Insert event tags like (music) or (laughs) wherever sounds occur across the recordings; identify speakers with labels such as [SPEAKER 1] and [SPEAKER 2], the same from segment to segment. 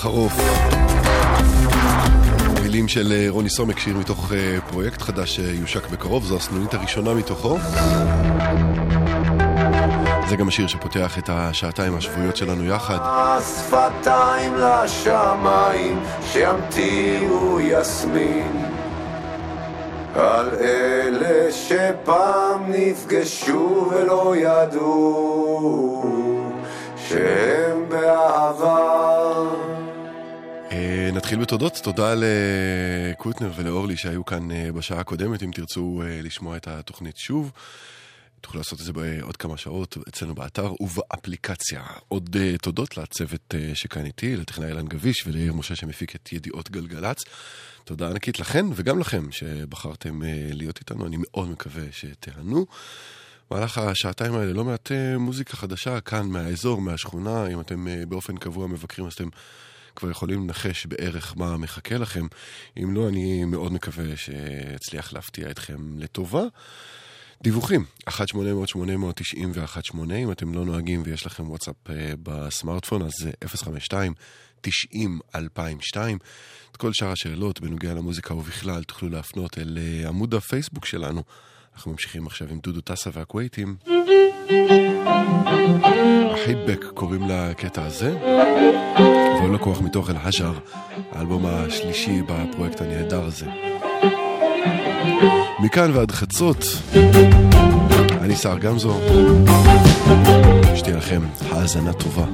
[SPEAKER 1] החרוף. מילים של אה, רוני סומק, שיר מתוך אה, פרויקט חדש אה, שיושק בקרוב, זו הסנונית הראשונה מתוכו. זה גם השיר שפותח את השעתיים השבועיות שלנו יחד.
[SPEAKER 2] השפתיים לשמיים, שימתירו יסמין. על אלה שפעם נפגשו ולא ידעו שהם
[SPEAKER 1] באהבה נתחיל בתודות. תודה לקוטנר ולאורלי שהיו כאן אה, בשעה הקודמת. אם תרצו אה, לשמוע את התוכנית שוב,
[SPEAKER 3] תוכלו לעשות את זה בעוד כמה שעות אצלנו באתר ובאפליקציה. עוד אה, תודות לצוות שכאן איתי, לטכנאי אילן גביש ולעיר משה שמפיק את ידיעות גלגלצ. תודה ענקית לכן וגם לכם שבחרתם להיות איתנו. אני מאוד מקווה שתיהנו. במהלך השעתיים האלה לא מעט מוזיקה חדשה כאן מהאזור, מהשכונה. אם אתם באופן קבוע מבקרים אז אתם... כבר יכולים לנחש בערך מה מחכה לכם. אם לא, אני מאוד מקווה שאצליח להפתיע אתכם לטובה. דיווחים, 1-800-891-8, אם אתם לא נוהגים ויש לכם וואטסאפ אה, בסמארטפון, אז זה 052 90-2002. את כל שאר השאלות בנוגע למוזיקה ובכלל תוכלו להפנות אל אה, עמוד הפייסבוק שלנו. אנחנו ממשיכים עכשיו עם דודו טסה והכווייטים. החיבק קוראים לקטע הזה, והוא לקוח מתוך אל-הג'ר, האלבום השלישי בפרויקט הנהדר הזה. מכאן ועד חצות, אני סער גמזו, שתהיה לכם האזנה טובה.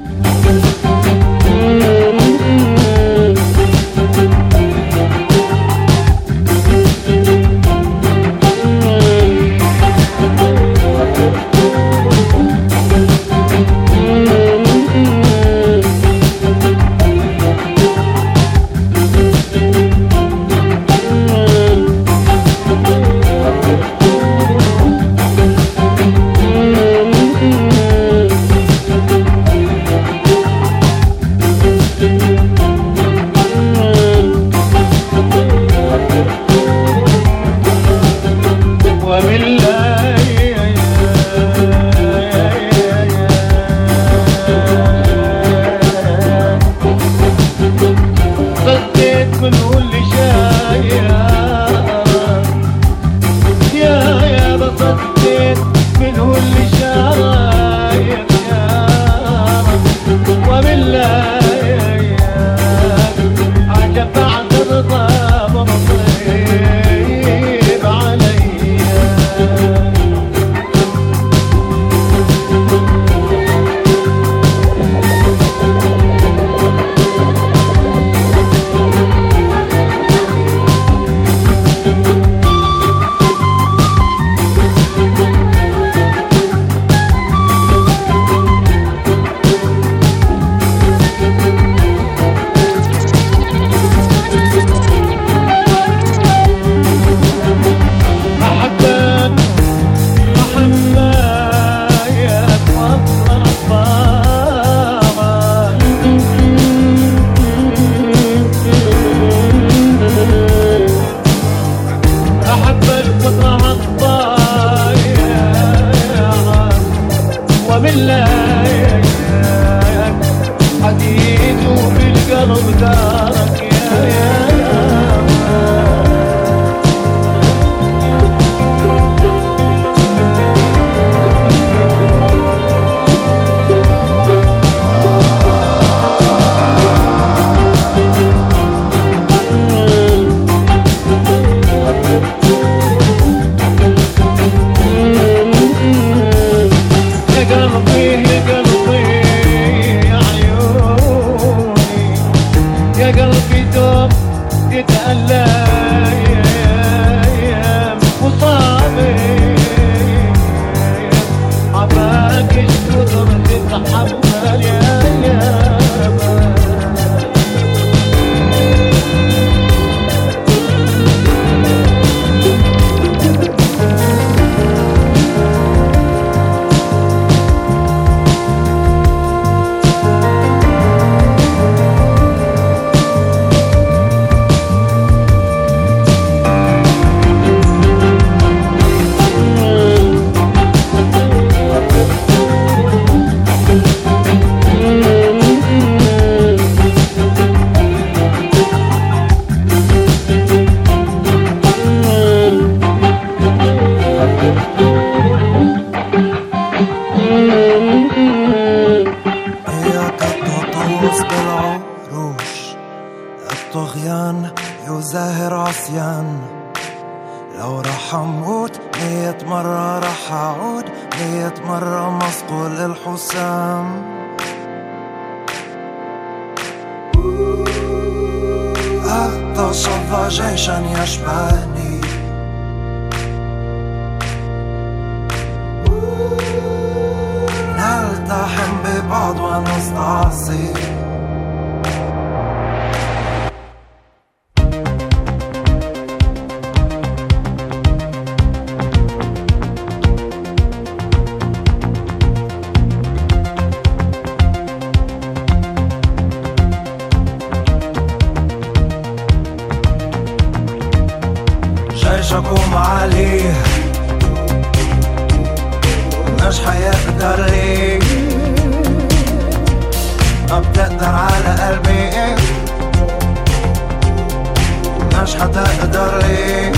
[SPEAKER 4] مش
[SPEAKER 5] حتقدري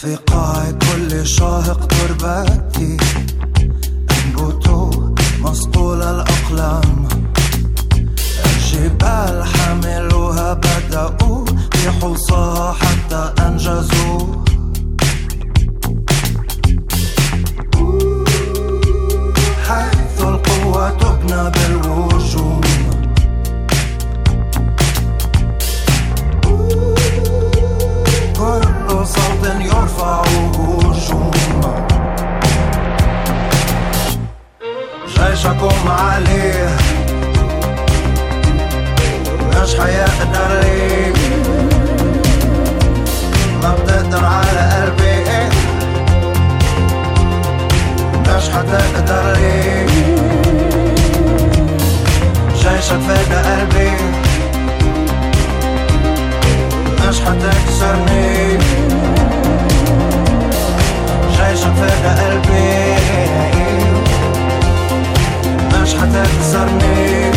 [SPEAKER 5] في قاع كل شاهق تربتي أنبتوا مصقول الأقلام. الجبال حملوها بدأوا في حوصاها حتى أنجزوا. مش هقوم عليه مش حيقدر ليك ما بتقدر على قلبي. مش حتقدر ليك جيشك فدا قلبي. مش حتكسرني جيشك فدا قلبي. השחתת זרנבים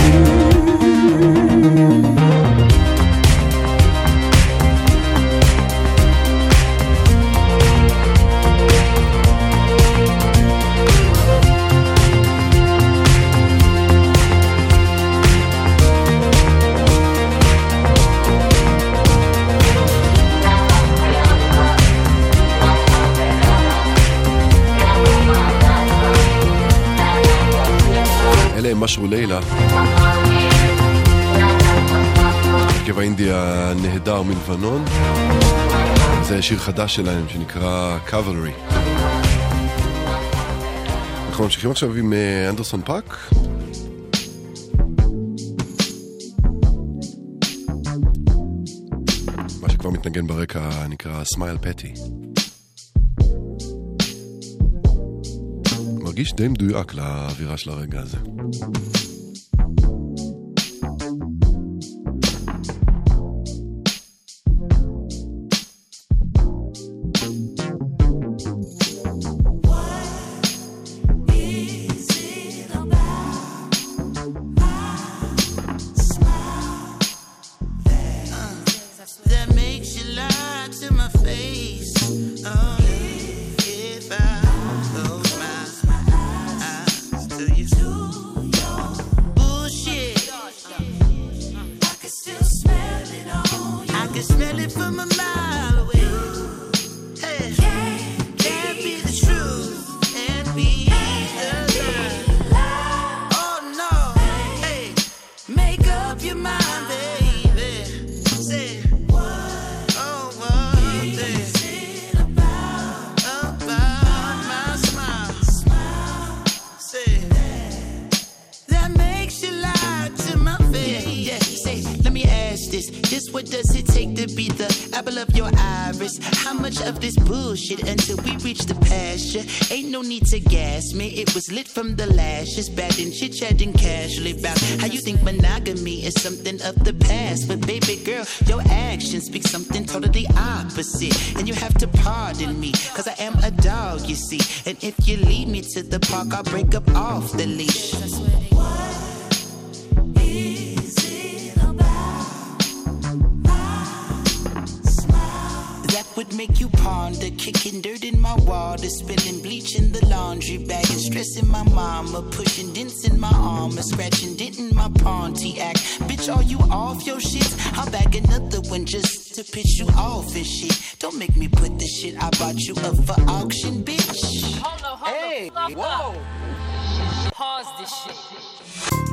[SPEAKER 1] משרוע
[SPEAKER 5] לילה. הרכב האינדי הנהדר מלבנון. זה שיר חדש שלהם שנקרא Cavalry. אנחנו ממשיכים עכשיו עם אה, אנדרסון פאק. מה שכבר מתנגן ברקע נקרא Smile Petty. מרגיש די מדויק לאווירה של הרגע הזה.
[SPEAKER 6] chit chatting casually about how you think monogamy is something of the past. But baby girl, your actions speak something totally opposite. And you have to pardon me, cause I am a dog, you see. And if you lead me to the park, I'll break up off the leash. Make you ponder, kicking dirt in my water, spilling bleach in the laundry bag, and stressing my mama, pushing dents in my armor, scratching dent in my Pontiac. Bitch, are you off your shit? I'll bag another one just to piss you off and shit. Don't make me put the shit I bought you up for auction, bitch.
[SPEAKER 7] Hold on, hold hey, whoa. Pause this shit.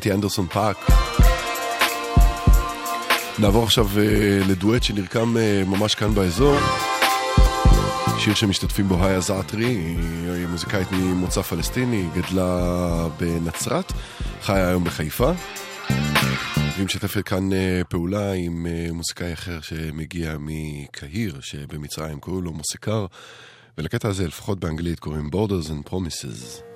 [SPEAKER 8] פטי אנדרסון פארק. נעבור עכשיו uh, לדואט שנרקם uh, ממש כאן באזור. שיר שמשתתפים בו היה זעתרי, היא מוזיקאית ממוצא פלסטיני, גדלה בנצרת, חיה היום בחיפה. והיא משתפת כאן uh, פעולה עם uh, מוזיקאי אחר שמגיע מקהיר, שבמצרים קוראים לו מוסיקר, ולקטע הזה, לפחות באנגלית, קוראים Borders and Promises.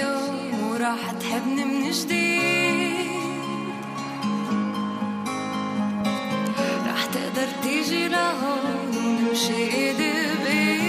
[SPEAKER 9] يوم
[SPEAKER 8] وراح تحبني من جديد. راح تقدر تيجي لهون ونمشي إيدي بيد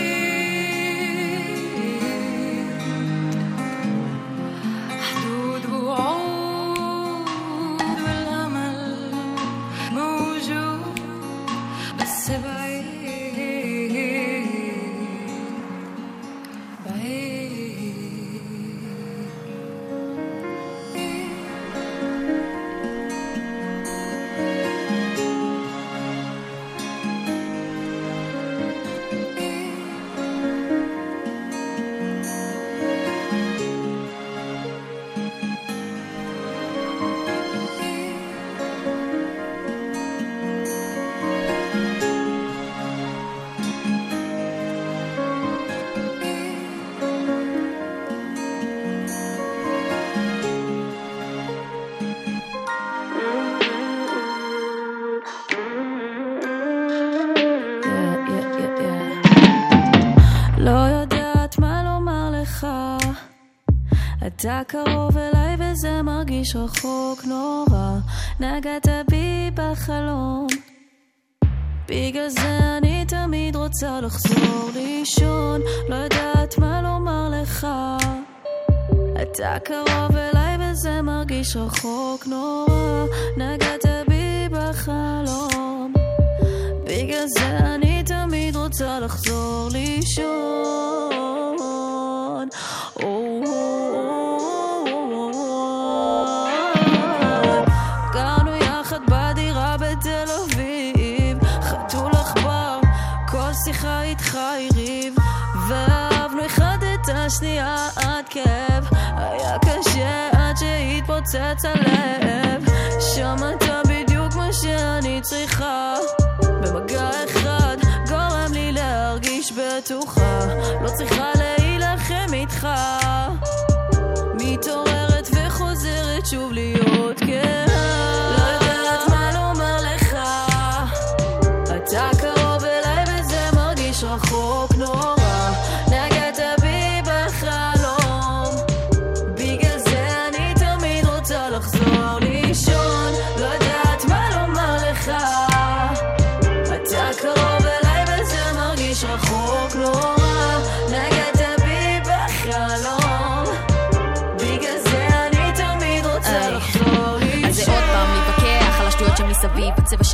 [SPEAKER 9] קרוב אליי וזה מרגיש רחוק נורא, נגעת בי בחלום. בגלל זה אני תמיד רוצה לחזור לישון, לא יודעת מה לומר לך. אתה קרוב אליי וזה מרגיש רחוק נורא, נגעת בי בחלום. בגלל זה אני תמיד רוצה לחזור לישון. את השנייה עד כאב, היה קשה עד שהתפוצץ הלב, שמעת בדיוק מה שאני צריכה, במגע אחד גורם לי להרגיש בטוחה, לא צריכה להילחם איתך, מתעוררת וחוזרת שוב להיות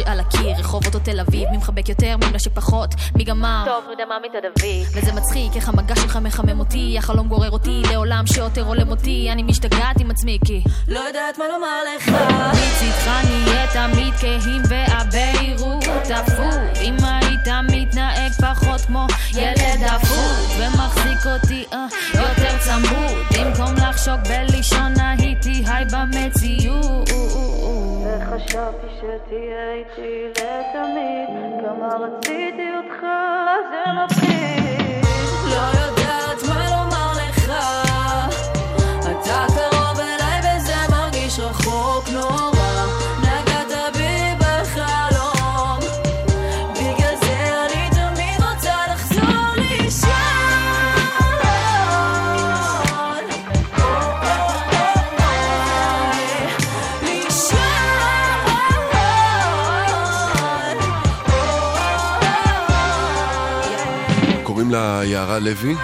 [SPEAKER 10] שעל הקיר, רחובות או תל אביב, מי מחבק יותר, מי מנשק פחות, מי גמר.
[SPEAKER 11] טוב, נו יודע מה מתדביק.
[SPEAKER 10] וזה מצחיק, איך המגע שלך מחמם אותי, החלום גורר אותי לעולם שעותר עולם אותי, אני משתגעת עם עצמי כי
[SPEAKER 9] לא יודעת מה לומר לך
[SPEAKER 10] מצידך נהיה תמיד כהים והבהירות אפות אם היית מתנהג פחות כמו ילד אפות ומחזיק אותי אה, יותר צמוד במקום לחשוק בלישון הייתי היי במציאות
[SPEAKER 9] וחשבתי שתהיה איתי לתמיד. כמה רציתי אותך זה מפחיד
[SPEAKER 1] יערה לוי.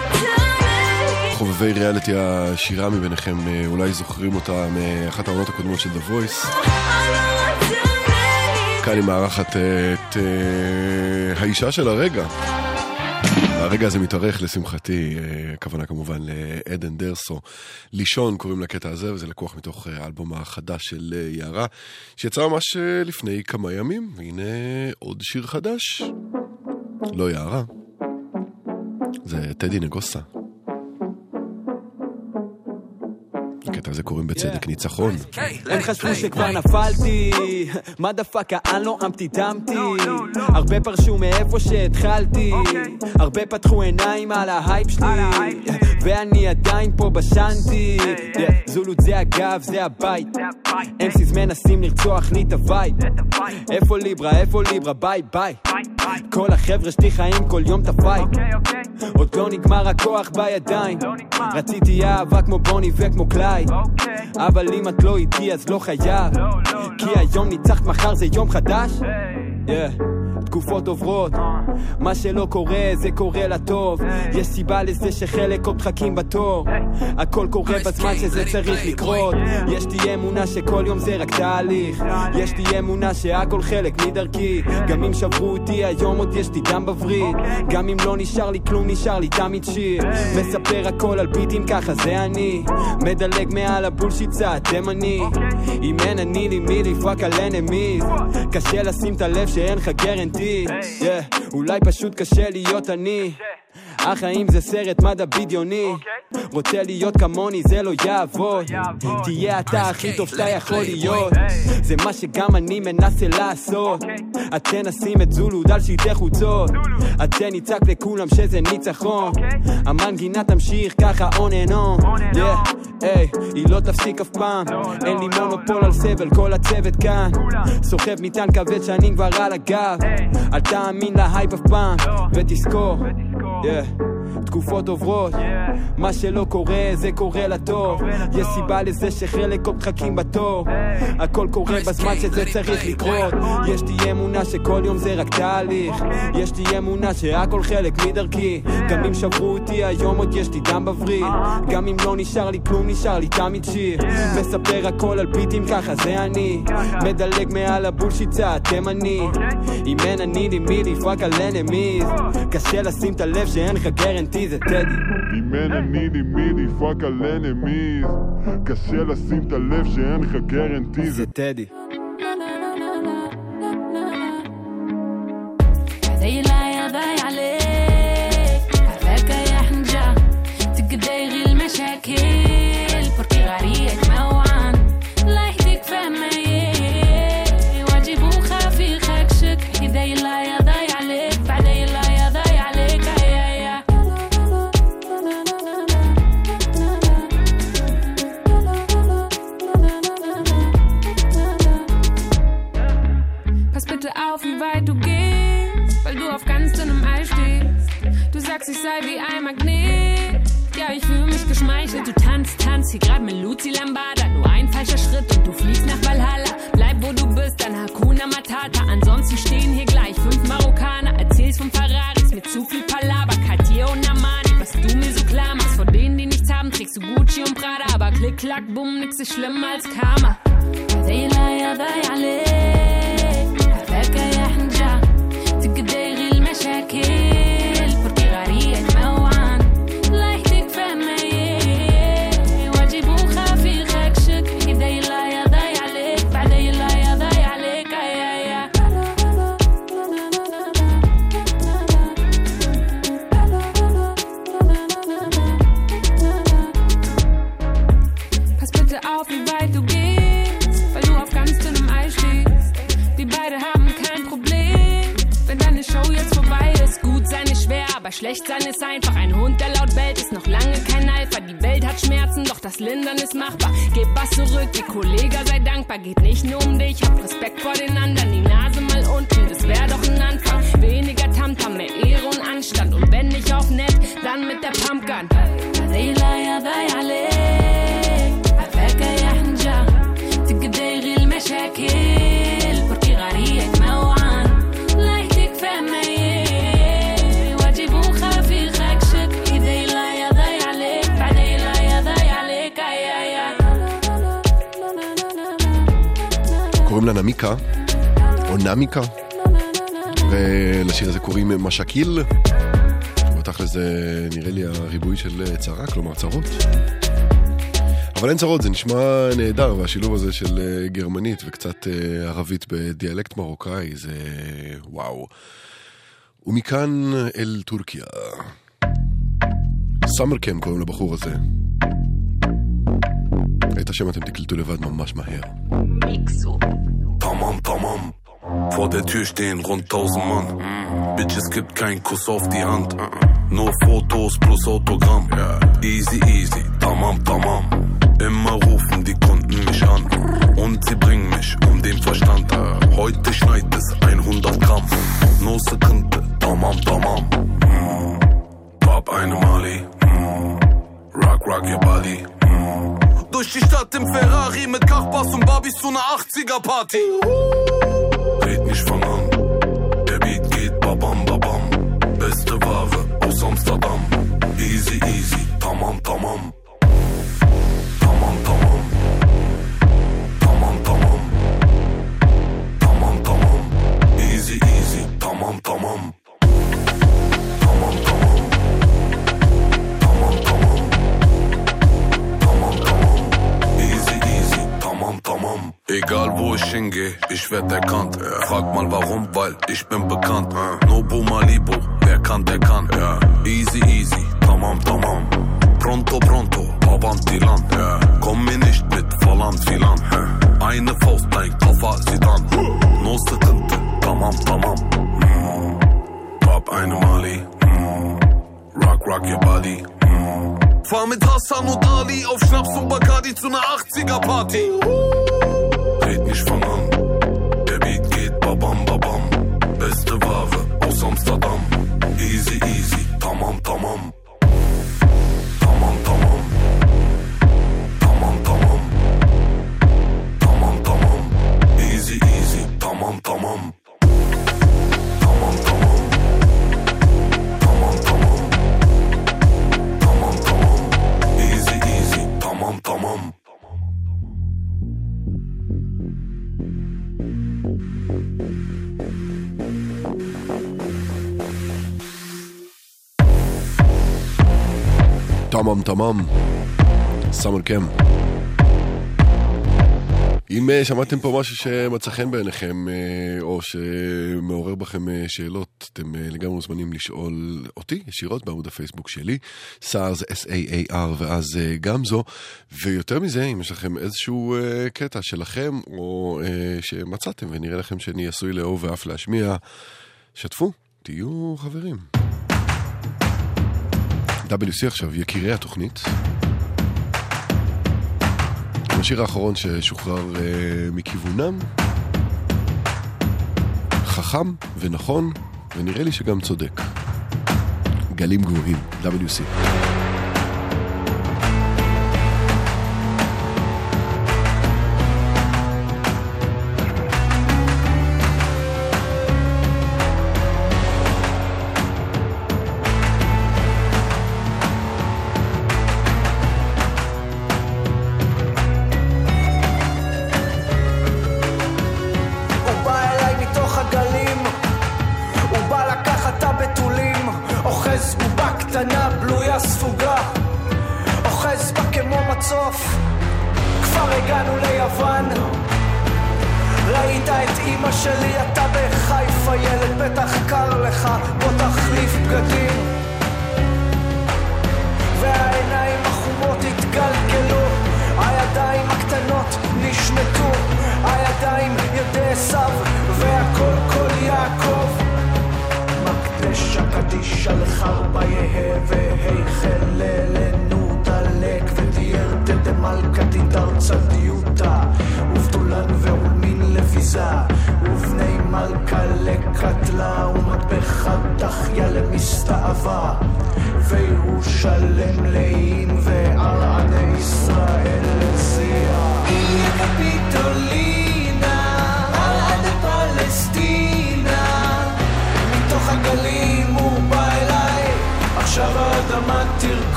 [SPEAKER 1] חובבי ריאליטי השירה מביניכם אה, אולי זוכרים אותה מאחת העונות הקודמות של The Voice. כאן היא מארחת את אה, האישה של הרגע. הרגע הזה מתארך לשמחתי, אה, הכוונה כמובן לעדן דרסו. לישון קוראים לקטע הזה, וזה לקוח מתוך האלבום החדש של יערה, שיצא ממש לפני כמה ימים, והנה עוד שיר חדש. לא יערה, זה טדי נגוסה. הקטע הזה קוראים בצדק ניצחון.
[SPEAKER 12] הם חשבו שכבר נפלתי, מה דפק העל נועמתי דמתי, הרבה פרשו מאיפה שהתחלתי, הרבה פתחו עיניים על ההייפ שלי, ואני עדיין פה בשנתי, זולות זה הגב, זה הבית, MCs מנסים לרצוח לי את ה vibe, איפה ליברה, איפה ליברה, ביי. ביי, כל החבר'ה שלי חיים כל יום את ה fight, עוד לא נגמר הכוח בידיים, רציתי אהבה כמו בוני וכמו קלייד, אבל אם את לא איתי אז לא חייב, כי היום ניצחת מחר זה יום חדש. תקופות עוברות, מה שלא קורה זה קורה לטוב, יש סיבה לזה שחלק עוד מחכים בתור, הכל קורה בזמן שזה צריך לקרות, יש לי אמונה שכל יום זה רק תהליך, יש לי אמונה שהכל חלק מדרכי, גם אם שברו אותי היום עוד יש לי דם בווריד, גם אם לא נשאר לי כלום נשאר לי תמיד שיר, מספר הכל על ביטים ככה זה אני, מדלג מעל הבולשיט צעד תימני, אם אין אני לי מי לפרק על אנמיז, קשה לשים את הלב שאין לך גרנטי, אולי פשוט קשה להיות אני. החיים זה סרט מדע בדיוני. רוצה להיות כמוני זה לא יעבוד. תהיה אתה הכי טוב שאתה יכול להיות. זה מה שגם אני מנסה לעשות.
[SPEAKER 13] אתן נשים את זולוד על שלטי חוצות. אתן נצעק לכולם שזה ניצחון. המנגינה תמשיך ככה on and on. היי, היא לא תפסיק אף פעם. אין לי מונופול על סבל, כל הצוות כאן. סוחב מטען כבד שנים כבר על הגב. אל תאמין להייפ אף פעם. ותזכור. Yeah. Yeah. תקופות עוברות. מה שלא קורה זה קורה לטוב יש סיבה לזה שחלק עוד מחכים בתור. הכל קורה בזמן שזה צריך לקרות. יש לי אמונה שכל יום זה רק תהליך. יש לי אמונה שהכל חלק מדרכי. גם אם שברו אותי היום עוד יש לי דם בווריד גם אם לא נשאר לי כלום נשאר לי תמיד שיר מספר הכל על ביטים ככה זה אני. מדלג מעל הבולשיטה אתם אני. אם אין אני לי מי לפרק על אנמיז קשה לשים את הלב שאין לך גרנטי זה טדי.
[SPEAKER 14] אם אין אני לי מי לפרק על אנמיז קשה לשים את הלב שאין לך גרנטי
[SPEAKER 13] זה טדי
[SPEAKER 1] אין צרות, זה נשמע נהדר, והשילוב הזה של אה, גרמנית וקצת אה, ערבית בדיאלקט מרוקאי זה וואו. ומכאן אל טורקיה. סאמר קם קוראים לבחור הזה. את השם אתם תקלטו לבד ממש מהר.
[SPEAKER 2] Tamam, tamam. Vor der Tür stehen rund 1000 Mann. Bitch, es gibt keinen Kuss auf die Hand. Nur Fotos plus Autogramm. Easy, easy. Tamam, tamam. Immer rufen die Kunden mich an. Und sie bringen mich um den Verstand. Heute schneit es 100 Gramm. No Sekunde. Tamam, tamam. Mm. Hab eine Mali. Mm. Rock, rock your body. Mm. Durch die Stadt im Ferrari mit Kachbass und Barbies zu einer 80er-Party. Red Egal wo ich hingehe, ich werd erkannt. Frag mal warum, weil ich bin bekannt. Nobu Malibu, wer kann, der kann. Easy, easy, tamam, tamam. Pronto, pronto, avanti lan. Ja. Komm mir nicht mit falan filan. Ja. Eine Faust, dein Koffer, Sidan. No sıkıntı, tamam, tamam. Mm. Pop eine Mali. Rock, rock your body. Fahr mit Hassan und Ali auf Schnaps und Bacardi zu ner 80er Party. Uh. etmiş fanam. Der Beat babam babam. Beste Ware aus Amsterdam Easy easy tamam tamam.
[SPEAKER 15] תמם תמם, סאמר קם. אם אה, שמעתם פה משהו שמצא חן בעיניכם, אה, או שמעורר בכם אה, שאלות, אתם לגמרי מוזמנים לשאול אותי ישירות בעמוד הפייסבוק שלי, SARS, S-A-A-R, ואז גם זו. ויותר מזה, אם יש לכם איזשהו קטע שלכם, או שמצאתם ונראה לכם שאני עשוי לאהוב ואף להשמיע, שתפו, תהיו חברים. WC עכשיו, יקירי התוכנית. השיר האחרון ששוחרר uh, מכיוונם, חכם ונכון, ונראה לי שגם צודק. גלים גבוהים, WC.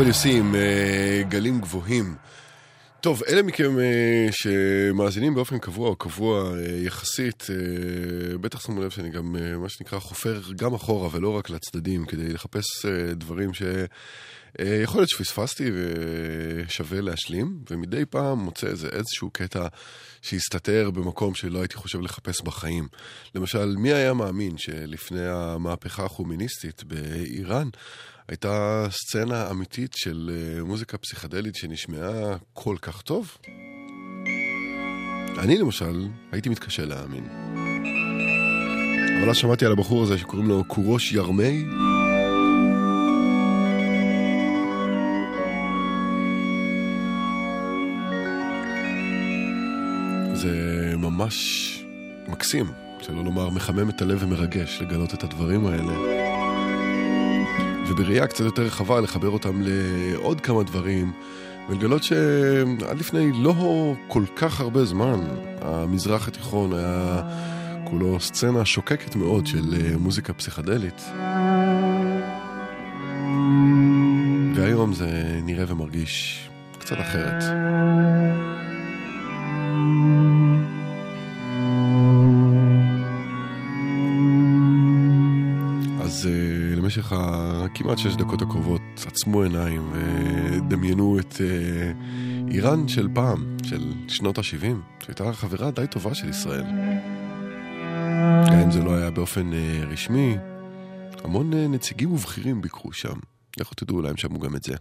[SPEAKER 1] WC עם אה, גלים גבוהים. טוב, אלה מכם אה, שמאזינים באופן קבוע או קבוע אה, יחסית, אה, בטח שמו לב שאני גם, אה, מה שנקרא, חופר גם אחורה ולא רק לצדדים, כדי לחפש אה, דברים ש... אה, יכול להיות שפספסתי ושווה להשלים, ומדי פעם מוצא איזה איזשהו קטע שהסתתר במקום שלא הייתי חושב לחפש בחיים. למשל, מי היה מאמין שלפני המהפכה החומיניסטית באיראן, הייתה סצנה אמיתית של אה, מוזיקה פסיכדלית שנשמעה כל כך טוב? אני למשל הייתי מתקשה להאמין. אבל אז שמעתי על הבחור הזה שקוראים לו קורוש ירמי. זה ממש מקסים, שלא לומר מחמם את הלב ומרגש לגלות את הדברים האלה. ובראייה קצת יותר רחבה לחבר אותם לעוד כמה דברים, ולגלות שעד לפני לא כל כך הרבה זמן, המזרח התיכון היה כולו סצנה שוקקת מאוד של אה, מוזיקה פסיכדלית. והיום זה נראה ומרגיש קצת אחרת. הכמעט שש דקות הקרובות עצמו עיניים ודמיינו את uh, איראן של פעם, של שנות ה-70, שהייתה חברה די טובה של ישראל. גם אם זה לא היה באופן uh, רשמי, המון uh, נציגים ובכירים ביקרו שם. לכו תדעו, אולי הם שמעו גם את זה.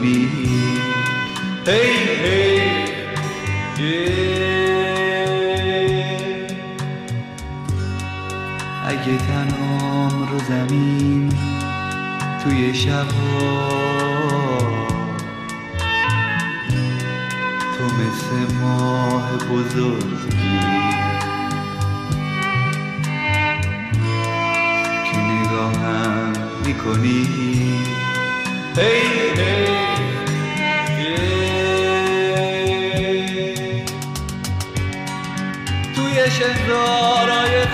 [SPEAKER 16] می‌کنی هی هی. اگه تنام رو زمین توی شبها تو مثل ماه بزرگی. که نگاهم می‌کنی. هی هی. توی شهرهای خالی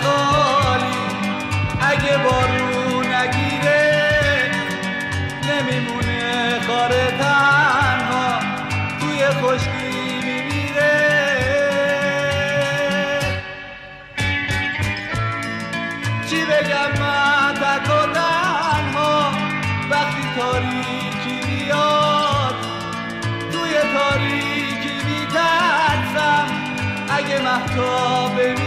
[SPEAKER 1] strawberry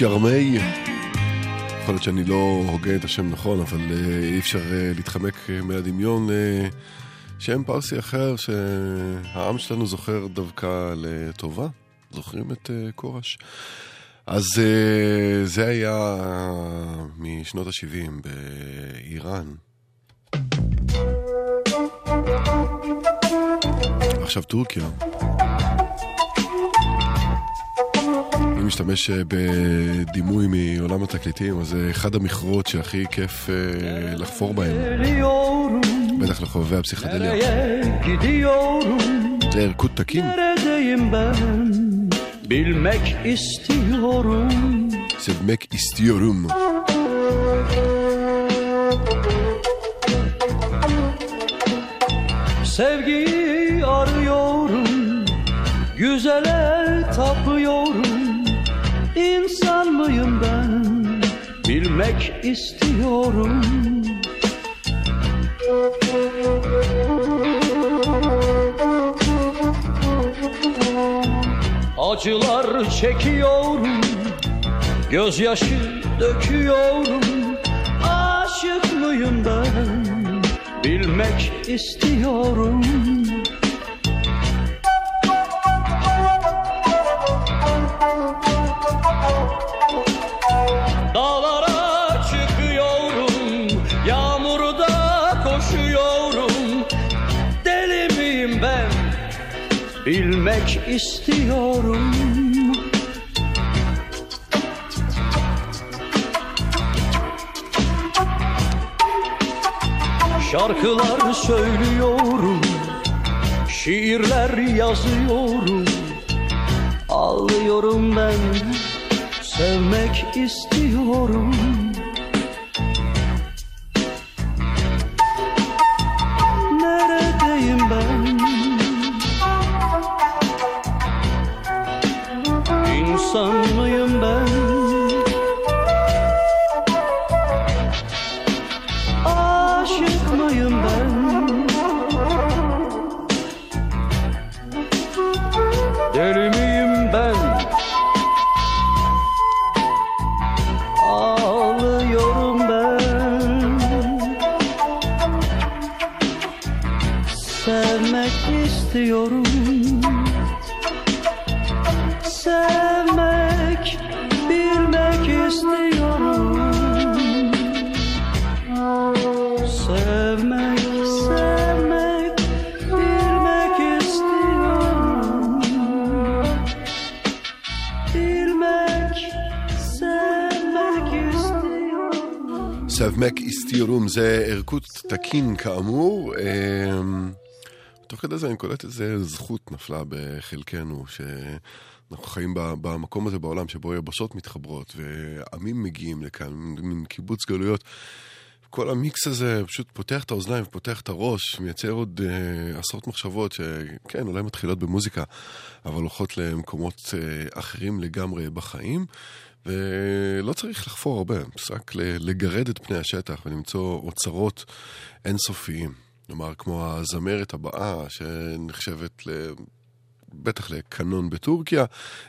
[SPEAKER 1] ירמי, יכול להיות שאני לא הוגה את השם נכון, אבל אה, אי אפשר אה, להתחמק אה, מהדמיון. שם פרסי אחר שהעם שלנו זוכר דווקא לטובה. זוכרים את כורש? אז זה היה משנות ה-70 באיראן. עכשיו טורקיה. משתמש אה, בדימוי מעולם התקליטים, אז זה אחד המכרות שהכי כיף אה, לחפור בהם. בטח לחובבי הפסיכדליה. זה ילקוט תקין.
[SPEAKER 17] Bilmek istiyorum
[SPEAKER 1] Sevmek istiyorum.
[SPEAKER 17] Sevgiyi arıyorum Güzele istiyorum. Acılar çekiyorum Gözyaşı döküyorum. Aşık mıyım ben Bilmek istiyorum istiyorum Şarkılar söylüyorum Şiirler yazıyorum. Ağlıyorum ben Sevmek istiyorum
[SPEAKER 1] זה ערכות תקין כאמור. אמ, תוך כדי זה אני קולט איזה זכות נפלה בחלקנו, שאנחנו חיים במקום הזה בעולם שבו יבשות מתחברות ועמים מגיעים לכאן, מין קיבוץ גלויות.
[SPEAKER 9] כל המיקס הזה פשוט פותח את האוזניים ופותח את הראש, מייצר עוד אה, עשרות מחשבות שכן, אולי מתחילות במוזיקה, אבל הולכות למקומות אה, אחרים לגמרי בחיים. ולא צריך לחפור הרבה, רק לגרד את פני השטח ולמצוא אוצרות אינסופיים. כלומר, כמו הזמרת הבאה, שנחשבת ל... בטח לקנון בטורקיה.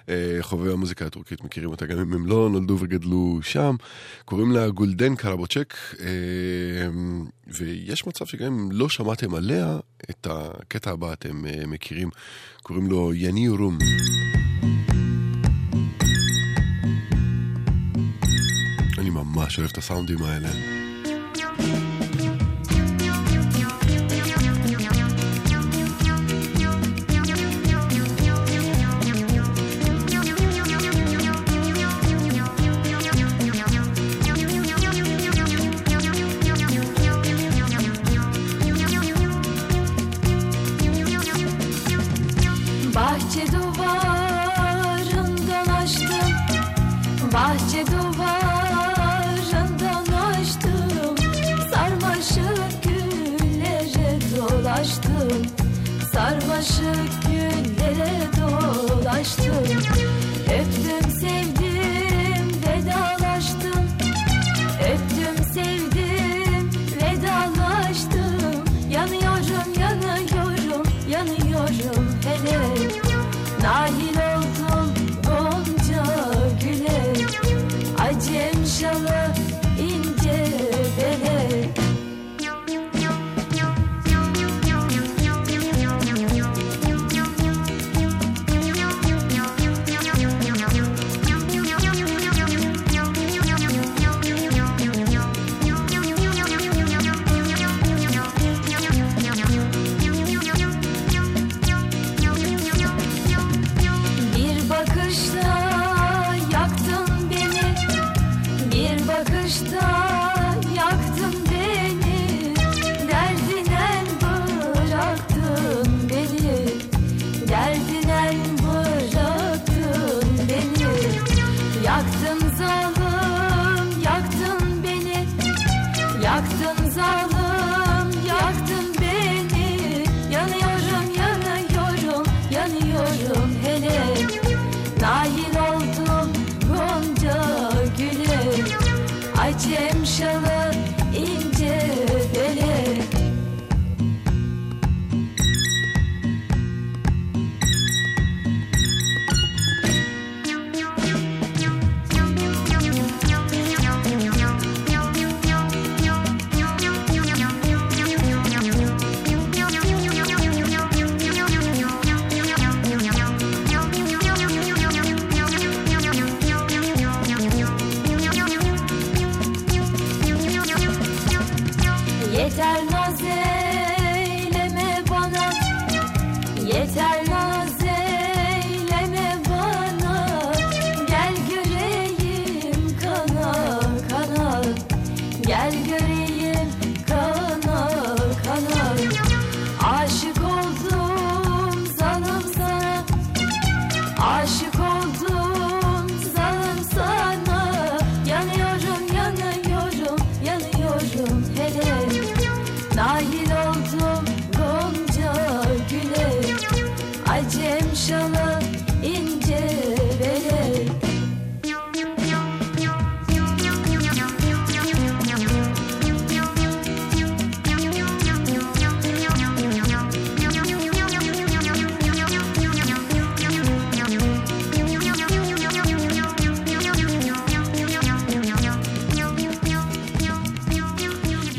[SPEAKER 9] אה, חובבי המוזיקה הטורקית מכירים אותה גם אם הם לא נולדו וגדלו שם. קוראים לה גולדן קרבוצ'ק, אה, ויש מצב שגם אם לא שמעתם עליה, את הקטע הבא אתם אה, מכירים. קוראים לו יני רום. ממש אוהב את הסאונדים האלה.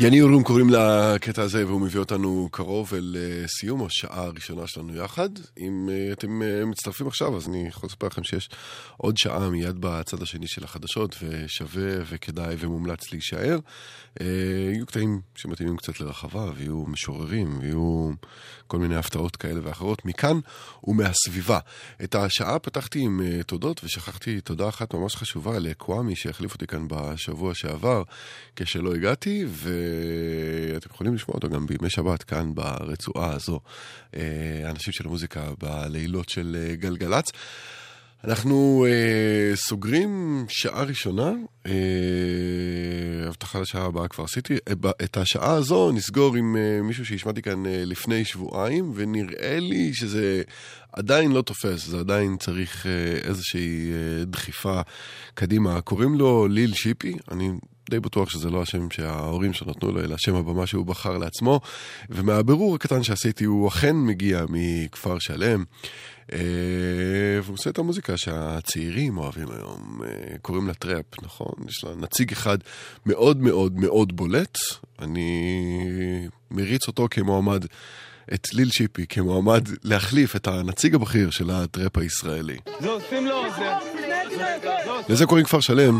[SPEAKER 9] יני אורום קוראים לקטע הזה, והוא מביא אותנו קרוב אל אה, סיום השעה הראשונה שלנו יחד. אם אה, אתם אה, מצטרפים עכשיו, אז אני יכול לספר לכם שיש עוד שעה מיד בצד השני של החדשות, ושווה וכדאי ומומלץ להישאר. אה, יהיו קטעים שמתאימים קצת לרחבה, ויהיו משוררים, ויהיו כל מיני הפתעות כאלה ואחרות, מכאן ומהסביבה. את השעה פתחתי עם אה, תודות, ושכחתי תודה אחת ממש חשובה לקוואמי, שהחליף אותי כאן בשבוע שעבר, כשלא הגעתי, ואתם יכולים לשמוע אותו גם בימי שבת כאן ברצועה הזו. אה, האנשים של המוזיקה בלילות של גלגלצ. אנחנו אה, סוגרים שעה ראשונה, אה,
[SPEAKER 1] הבטחה לשעה הבאה כבר עשיתי. אה, את השעה הזו נסגור עם אה, מישהו שהשמעתי כאן אה, לפני שבועיים, ונראה לי שזה עדיין לא תופס, זה עדיין צריך אה, איזושהי אה, דחיפה קדימה. קוראים לו ליל שיפי, אני די בטוח שזה לא השם שההורים שלו נתנו לו, אלא שם הבמה שהוא בחר לעצמו. ומהבירור הקטן שעשיתי, הוא אכן מגיע מכפר שלם. אה, והוא עושה את המוזיקה שהצעירים אוהבים היום, אה, קוראים לה טראפ, נכון? יש לה נציג אחד מאוד מאוד מאוד בולט, אני מריץ אותו כמועמד, את ליל שיפי כמועמד להחליף את הנציג הבכיר של הטראפ הישראלי.
[SPEAKER 16] זה עושים לו, עוזר.
[SPEAKER 1] לזה קוראים כפר שלם.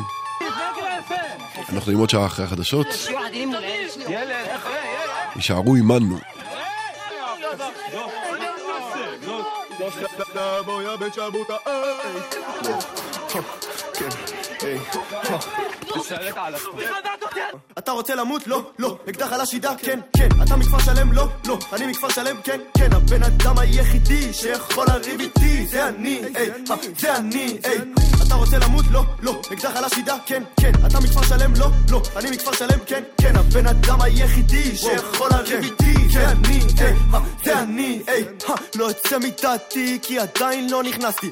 [SPEAKER 1] אנחנו עם עוד שעה אחרי החדשות. יישארו עימנו. כן, כן.
[SPEAKER 18] אתה רוצה למות? לא, לא. אקדח על השידה? כן, כן. אתה מכפר שלם? לא, לא. אני מכפר שלם? כן, כן. הבן אדם היחידי שיכול לריב איתי זה אני, איי, אה, זה אני, איי. אתה רוצה למות? לא, לא. אקדח על השידה? כן, כן. אתה מכפר שלם? לא, לא. אני מכפר שלם? כן, כן. הבן אדם היחידי שיכול לריב איתי זה אני, איי, אה, זה אני, איי. אה, לא יוצא מדעתי כי עדיין לא נכנסתי.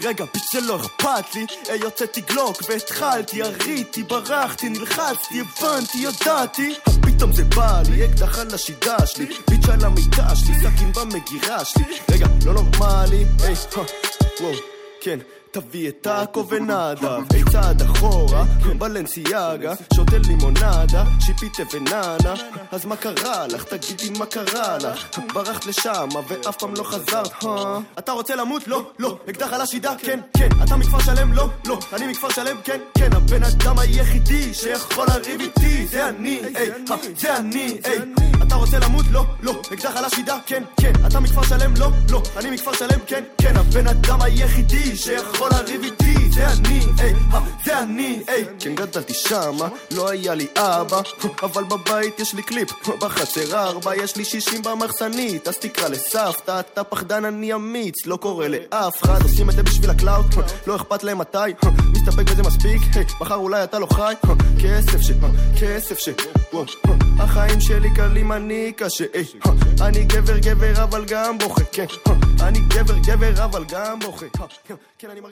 [SPEAKER 18] רגע, פיץ לא אכפת לי, אה, היי הוצאתי גלוק והתחלתי, הריתי, ברחתי, נלחצתי, הבנתי, ידעתי. פתאום זה בא לי, אקדח על השידה שלי, ביץ' על המיטה שלי, סכין במגירה שלי. רגע, לא נורמלי, היי, וואו, כן. תביא את טאקו ונאדה, בצד אחורה, בלנסיאגה, שותה לימונדה, שיפיטה ונאנה, אז מה קרה לך? תגידי מה קרה לך? ברחת לשמה ואף פעם לא חזרת, אה? אתה רוצה למות? לא, לא, אקדח על השידה? כן, כן. אתה מכפר שלם? לא, לא. אני מכפר שלם? כן, כן. הבן אדם היחידי שיכול לריב איתי, זה אני, היי, אה, זה אני, היי. אתה רוצה למות? לא, לא. אקדח על השידה? כן, כן. אתה מכפר שלם? לא, לא. אני מכפר שלם? כן, כן. הבן אדם היחידי שיכול... כל לריב איתי, זה אני, היי, זה אני, היי. כן גדלתי שמה, לא היה לי אבא, אבל בבית יש לי קליפ, בחצר ארבע יש לי שישים במחסנית, אז תקרא לסבתא, אתה פחדן אני אמיץ, לא קורא לאף אחד, עושים את זה בשביל ה clout, לא אכפת להם מתי, מסתפק בזה מספיק, היי, מחר אולי אתה לא חי, כסף ש... כסף ש... החיים שלי קלים אני קשה, אני גבר גבר אבל גם בוכה, כן, אני גבר גבר אבל גם בוכה, כן, כן אני מרגיש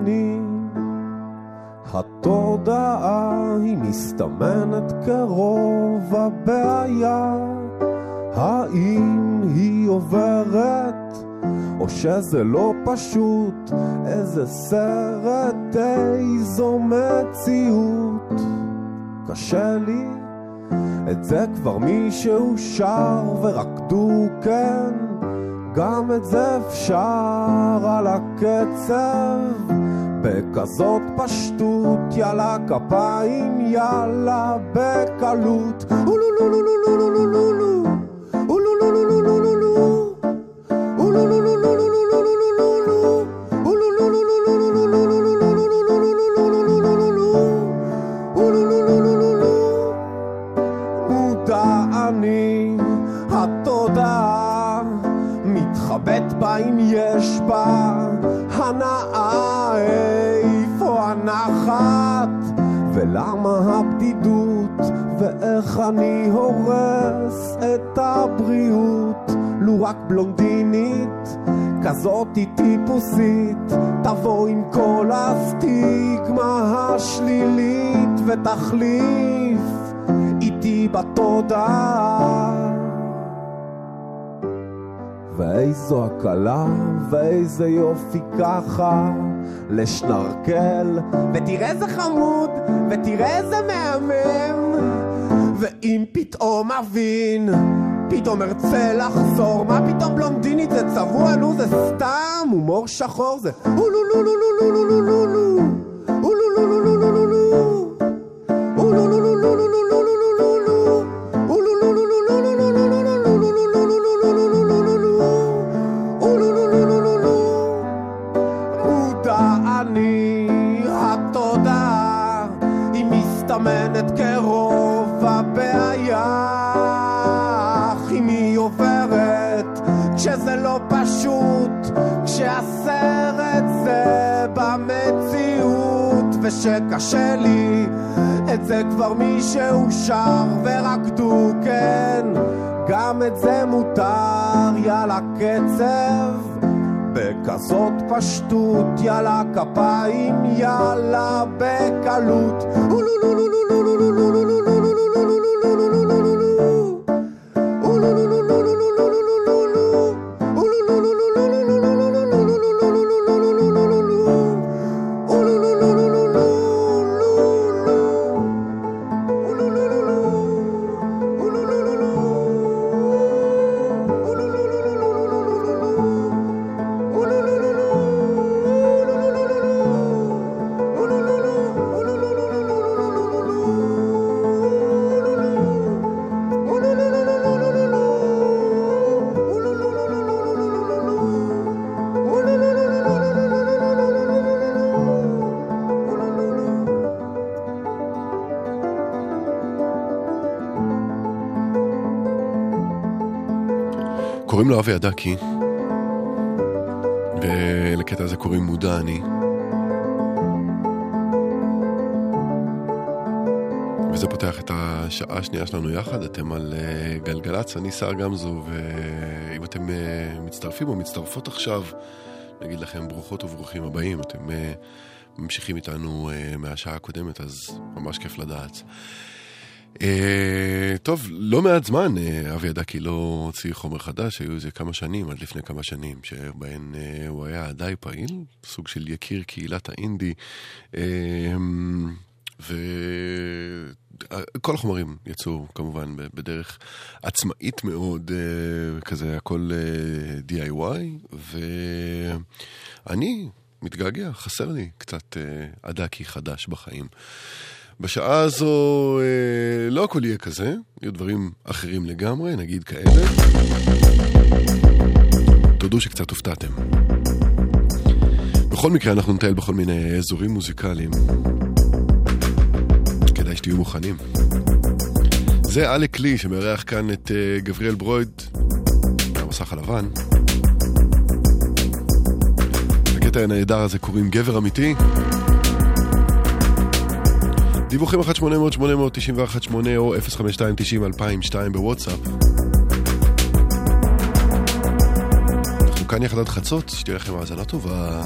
[SPEAKER 19] שנים. התודעה היא מסתמנת קרוב הבעיה, האם היא עוברת, או שזה לא פשוט, איזה סרט, איזו מציאות. קשה לי, את זה כבר מישהו שר ורקדו כן, גם את זה אפשר על הקצב. בכזאת פשטות, יאללה כפיים, יאללה בקלות, אולולולולול הקלה, ואיזה יופי ככה לשנרקל, ותראה איזה חמוד, ותראה איזה מהמם, ואם פתאום אבין, פתאום ארצה לחזור, מה פתאום בלונדינית זה צבוע, נו זה סתם הומור שחור, זה אולו לו לו לו לו לו לו לו בכזאת פשטות, יאללה כפיים, יאללה בקלות.
[SPEAKER 1] קוראים לו אבי אדקי, ולקטע הזה קוראים מודע אני. וזה פותח את השעה השנייה שלנו יחד, אתם על אה, גלגלצ, אני שר גמזו, ואם אתם אה, מצטרפים או מצטרפות עכשיו, נגיד לכם ברוכות וברוכים הבאים, אתם אה, ממשיכים איתנו מהשעה הקודמת, אז ממש כיף לדעת. Uh, טוב, לא מעט זמן uh, אבי אדקי לא הוציא חומר חדש, היו איזה כמה שנים, עד לפני כמה שנים, שבהן uh, הוא היה די פעיל, סוג של יקיר קהילת האינדי, uh, וכל החומרים יצאו כמובן בדרך עצמאית מאוד, uh, כזה הכל DIY, ואני מתגעגע, חסר לי קצת אדקי חדש בחיים. בשעה הזו אה, לא הכל יהיה כזה, יהיו דברים אחרים לגמרי, נגיד כאלה. תודו שקצת הופתעתם. בכל מקרה אנחנו נטייל בכל מיני אזורים מוזיקליים. כדאי שתהיו מוכנים. זה אלק לי שמארח כאן את אה, גבריאל ברויד מהמסך הלבן. לקטע הנהדר הזה קוראים גבר אמיתי. דיווחים 1-800-891-8 או 052-90-2002 בוואטסאפ. אנחנו כאן יחד עד חצות, שתהיה לכם האזנה טובה.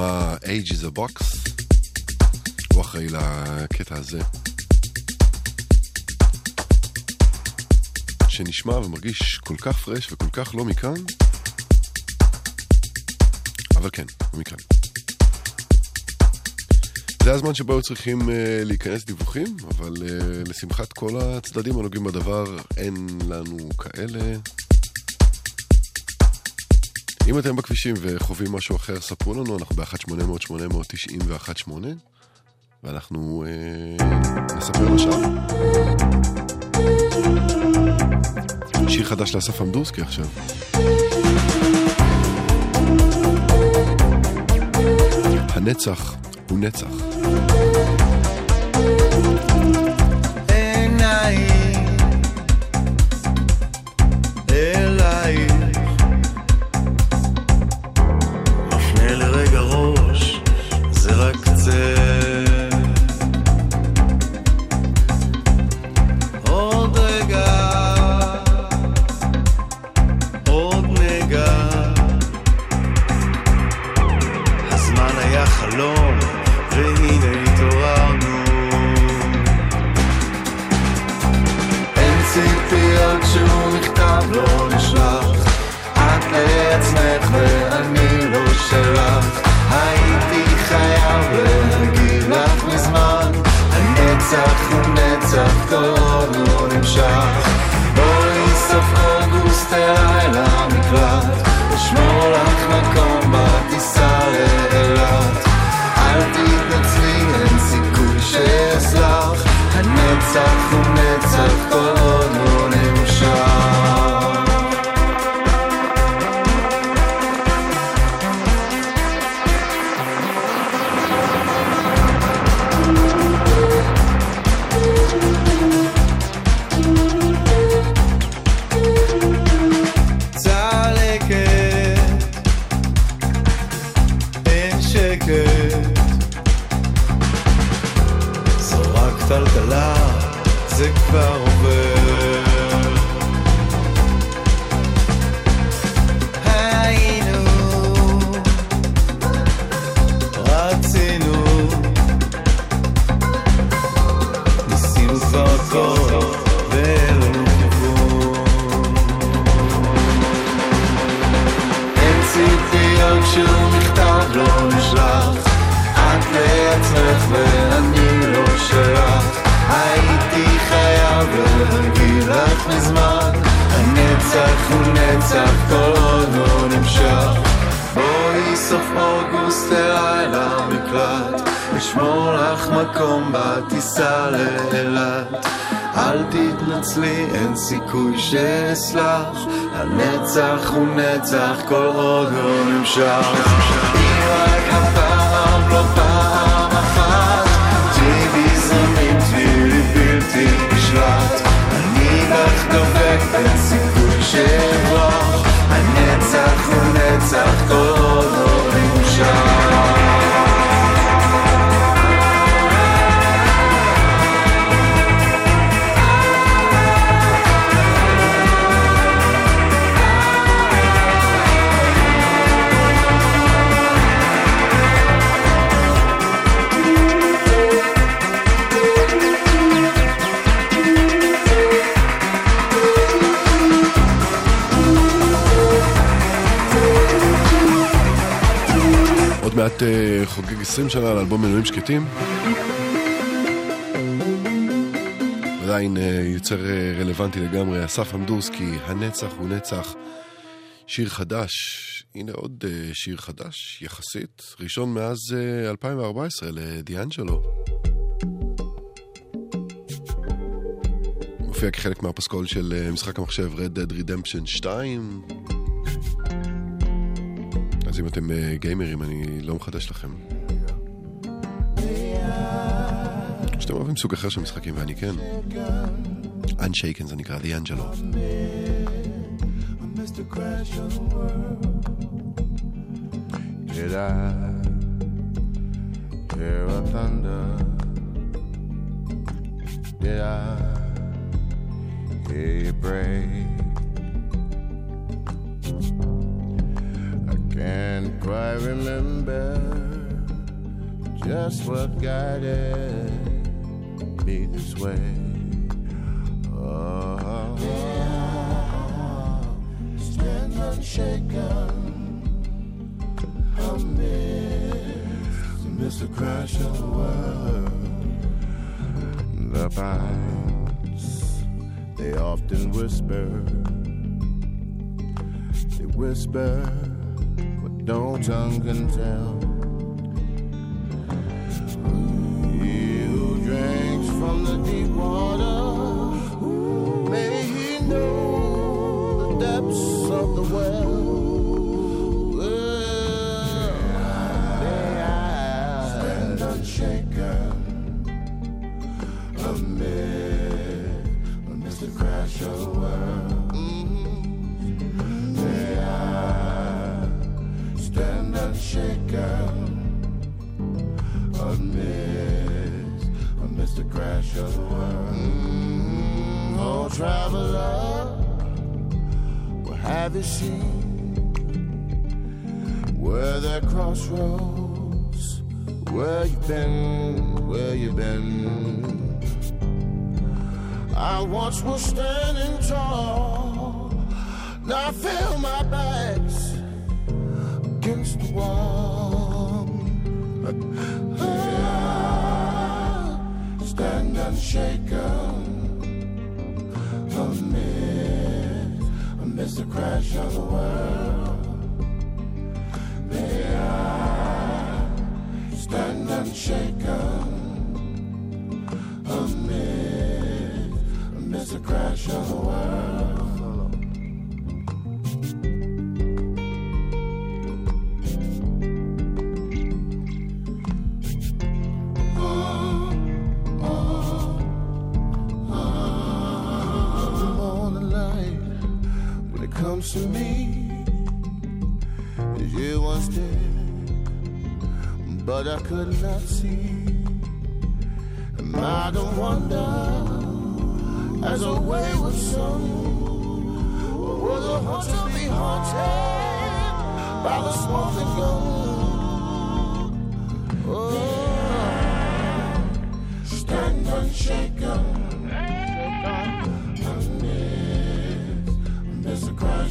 [SPEAKER 1] הבמה Age is a Box, הוא אחראי לקטע הזה. שנשמע ומרגיש כל כך פרש וכל כך לא מכאן, אבל כן, הוא מכאן. זה הזמן שבו היו צריכים uh, להיכנס דיווחים, אבל uh, לשמחת כל הצדדים הנוגעים בדבר, אין לנו כאלה. אם אתם בכבישים וחווים משהו אחר, ספרו לנו, אנחנו ב-1-800-891-8, ואנחנו uh, נספר לשם. שיר חדש לאסף עמדורסקי עכשיו. הנצח הוא נצח.
[SPEAKER 20] עוד לא נמשך. בואי סוף אוגוסט אליי למקלט אשמור לך להגיד לך מזמן. הנצח הוא נצח כל עוד לא נמשך. בואי סוף אוגוסט אליי למקלט אשמור לך מקום בטיסה לאילת. אל תתנצלי, אין סיכוי שאסלח. הנצח הוא נצח כל עוד לא נמשך. אם רק לא נשלט. אני לך דבק, אין סיכוי שאברח הנצח הוא נצח כל עוד נמשך
[SPEAKER 1] עוד מעט אה, חוגג 20 שנה לאלבום מנויים שקטים. עדיין אה, יוצר אה, רלוונטי לגמרי, אסף אמדורסקי, הנצח הוא נצח. שיר חדש, הנה עוד אה, שיר חדש, יחסית, ראשון מאז אה, 2014 לדיאנג'לו. מופיע כחלק מהפסקול של אה, משחק המחשב Red Dead Redemption 2. אז אם אתם אה, גיימרים, אני לא מחדש לכם. שאתם אוהבים סוג אחר של משחקים, ואני כן. Unshaken זה נקרא,
[SPEAKER 21] the world. Did I hear a thunder? Did I hear you pray? Can't I remember just what guided me this way. Oh, stand unshaken amidst, amidst the crash of the world. The pines, they often whisper, they whisper no tongue can tell. Traveler, what have you seen? Where there crossroads, where you been, where you been? I once was standing tall, now I feel my back's against the wall. Ah, (laughs) Stand unshaken amid, amidst the crash of the world. May I stand unshaken amid, amidst the crash of the world. To me you once did, but I could not see. Am I the wonder as a wayward? Or was a heart be haunted by the smoking gun? Oh, stand unshaken.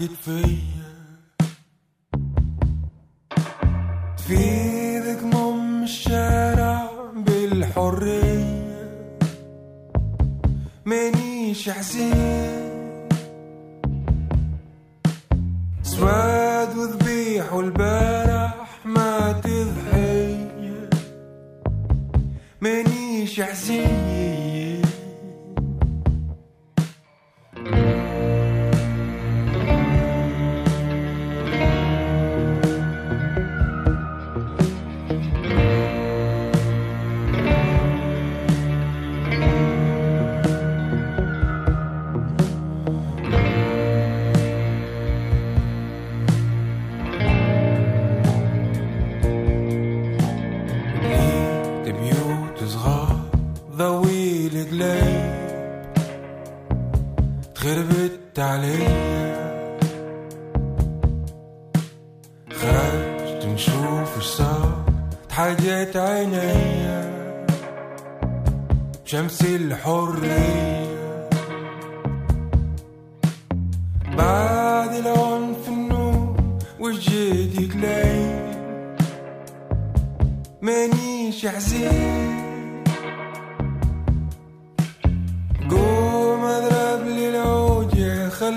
[SPEAKER 22] حاكت فيا تفيدك مم الشارع بالحرية مانيش حزين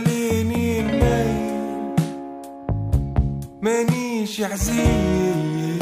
[SPEAKER 22] خليني نميل مانيش حزين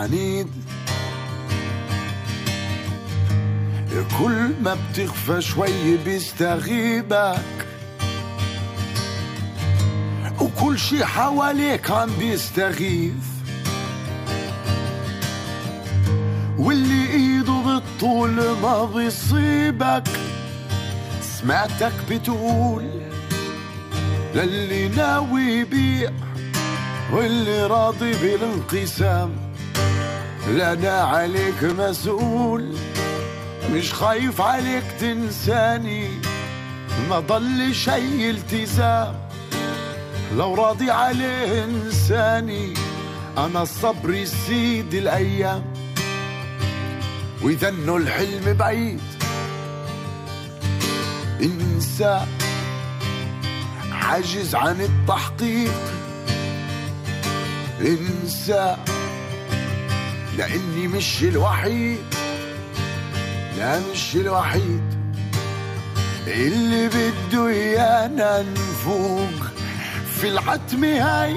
[SPEAKER 23] عنيد. كل ما بتخفى شوي بيستغيبك. وكل شي حواليك عم بيستغيث. واللي إيده بالطول ما بيصيبك. سمعتك بتقول للي ناوي يبيع واللي راضي بالانقسام. لا أنا عليك مسؤول. مش خايف عليك تنساني. ما ضل شي التزام. لو راضي عليه انساني. أنا الصبر يسيد الأيام. وإذا إنه الحلم بعيد. انسى. عاجز عن التحقيق. انسى. لأني مش الوحيد. لا مش الوحيد. اللي بده إيانا نفوق في العتمة هاي.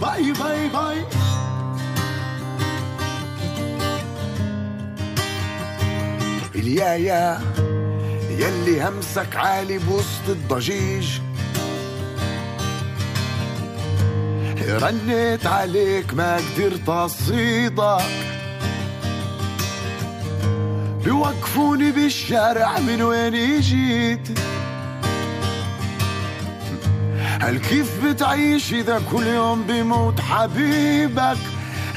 [SPEAKER 23] باي باي باي. اليايا يلي همسك عالي بوسط الضجيج. رنيت عليك ما قدرت أصيدك. بيوقفوني بالشارع من وين جيت هل كيف بتعيش إذا كل يوم بيموت حبيبك؟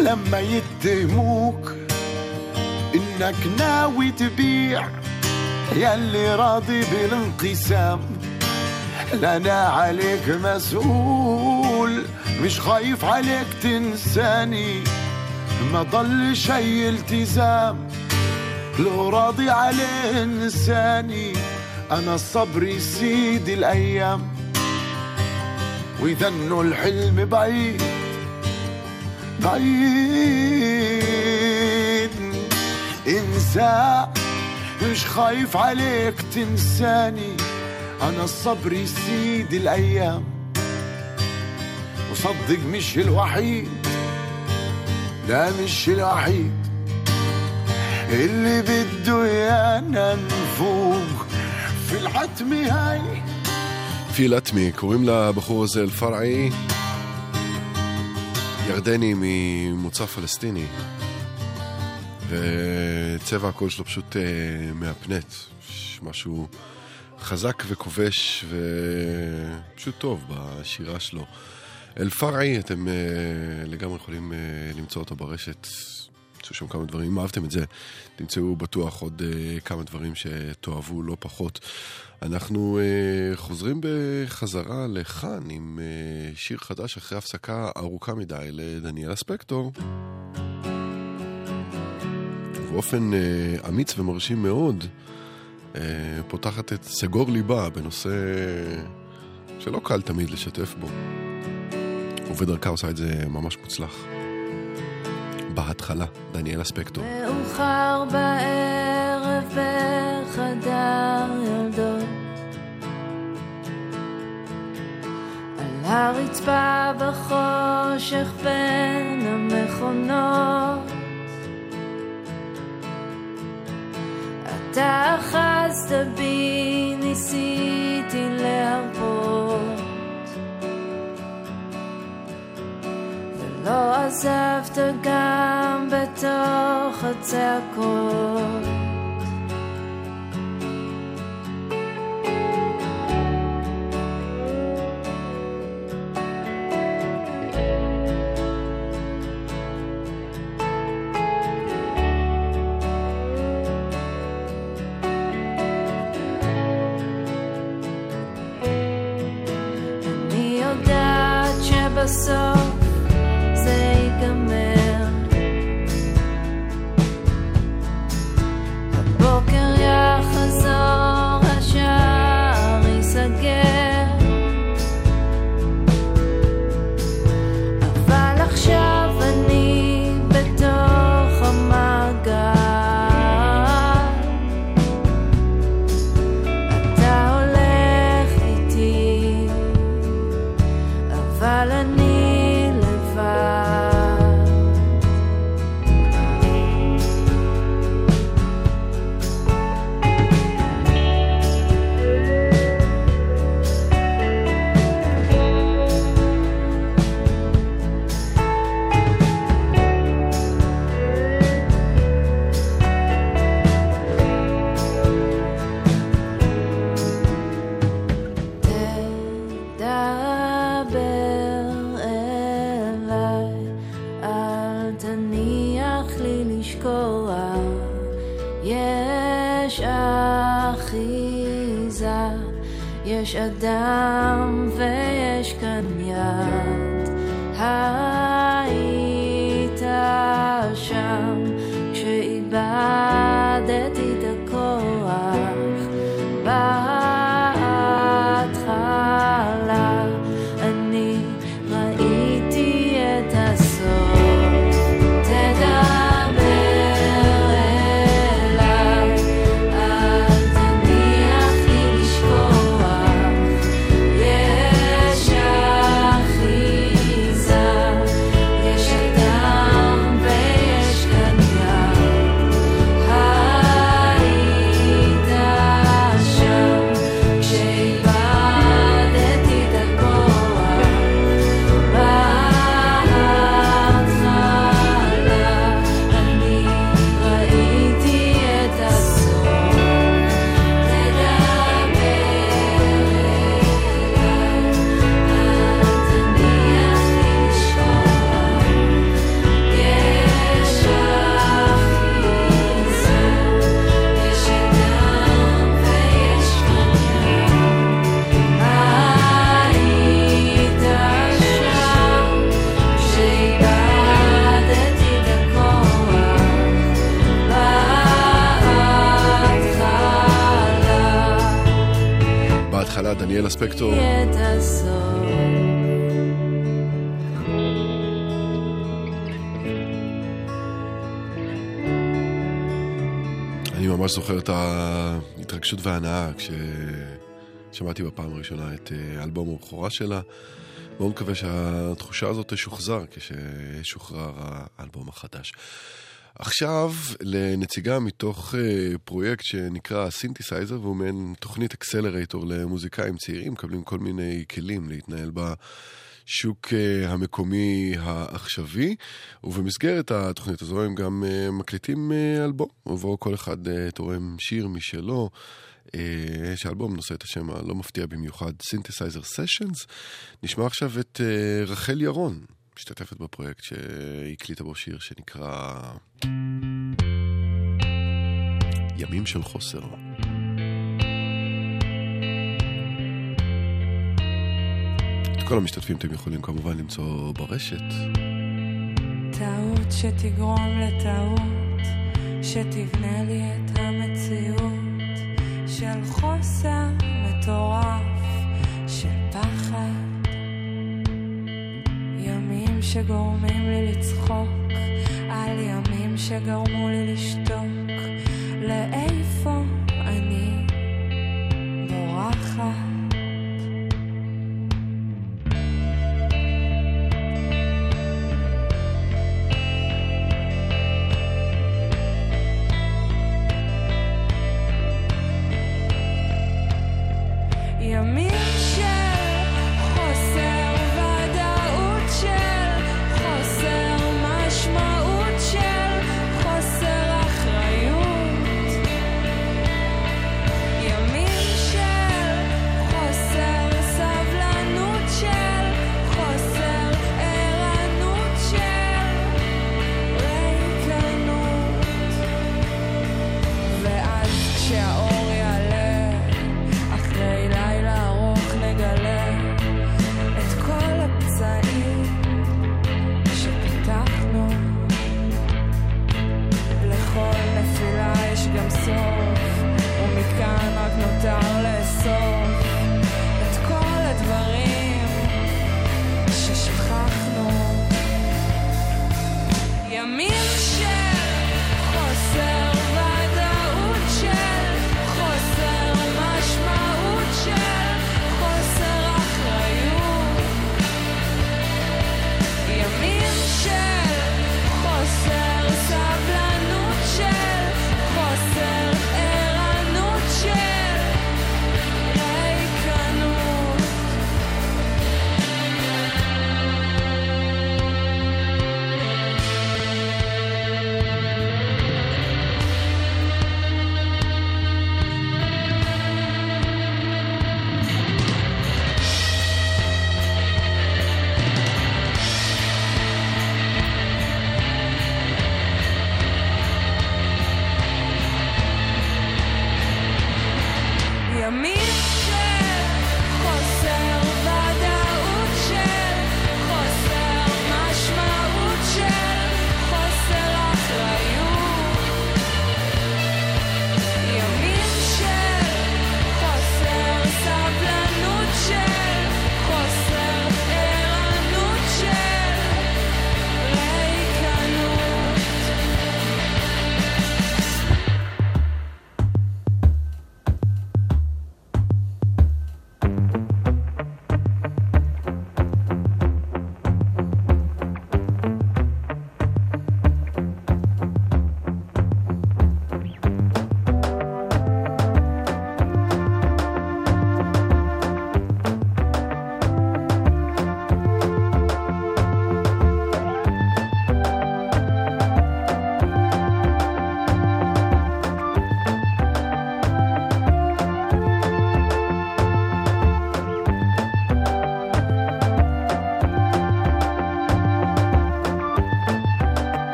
[SPEAKER 23] لما يتهموك إنك ناوي تبيع يلي راضي بالانقسام. لا أنا عليك مسؤول. مش خايف عليك تنساني. ما ضل شي التزام لو راضي عليه انساني. أنا الصبر يسيد الأيام واذا انه الحلم بعيد بعيد. انسى مش خايف عليك تنساني. أنا الصبر يسيد الأيام. وصدق مش الوحيد لا مش الوحيد اللي بده ايانا نفوق في العتمة هاي
[SPEAKER 1] פיל אטמי, קוראים לבחור הזה אל-פרעי, ירדני ממוצא פלסטיני, וצבע הקול שלו פשוט אה, מהפנט, יש משהו חזק וכובש ופשוט טוב בשירה שלו. אל-פרעי, אתם אה, לגמרי יכולים אה, למצוא אותו ברשת. תמצאו שם כמה דברים, אם אהבתם את זה, תמצאו בטוח עוד uh, כמה דברים שתאהבו לא פחות. אנחנו uh, חוזרים בחזרה לכאן עם uh, שיר חדש אחרי הפסקה ארוכה מדי לדניאלה ספקטור. ובאופן uh, אמיץ ומרשים מאוד, uh, פותחת את סגור ליבה בנושא שלא קל תמיד לשתף בו. ובדרכה עושה את זה ממש מוצלח. בהתחלה, דניאלה ספקטור.
[SPEAKER 9] מאוחר בערב בחדר ילדות על הרצפה בחושך בין המכונות אתה אחזת בי, ניסיתי להרפות לא עזבת גם בתוך הצעקות. אני
[SPEAKER 1] ההתרגשות וההנאה כששמעתי בפעם הראשונה את אה, אלבום הבכורה שלה. מאוד מקווה שהתחושה הזאת תשוחזר כשישוחרר האלבום החדש. עכשיו לנציגה מתוך אה, פרויקט שנקרא Synthesizer, והוא מעין תוכנית accelerator למוזיקאים צעירים, מקבלים כל מיני כלים להתנהל בשוק אה, המקומי העכשווי, ובמסגרת התוכנית הזו הם גם אה, מקליטים אה, אלבום, ובו כל אחד תורם שיר משלו. שהאלבום נושא את השם הלא מפתיע במיוחד, Synthesizer Sessions. נשמע עכשיו את רחל ירון, משתתפת בפרויקט שהקליטה בו שיר שנקרא ימים של חוסר. כל המשתתפים אתם יכולים כמובן למצוא ברשת.
[SPEAKER 8] טעות שתגרום לטעות, שתבנה לי את המציאות של חוסר מטורף, של פחד. ימים שגורמים לי לצחוק, על ימים שגרמו לי לשתוק.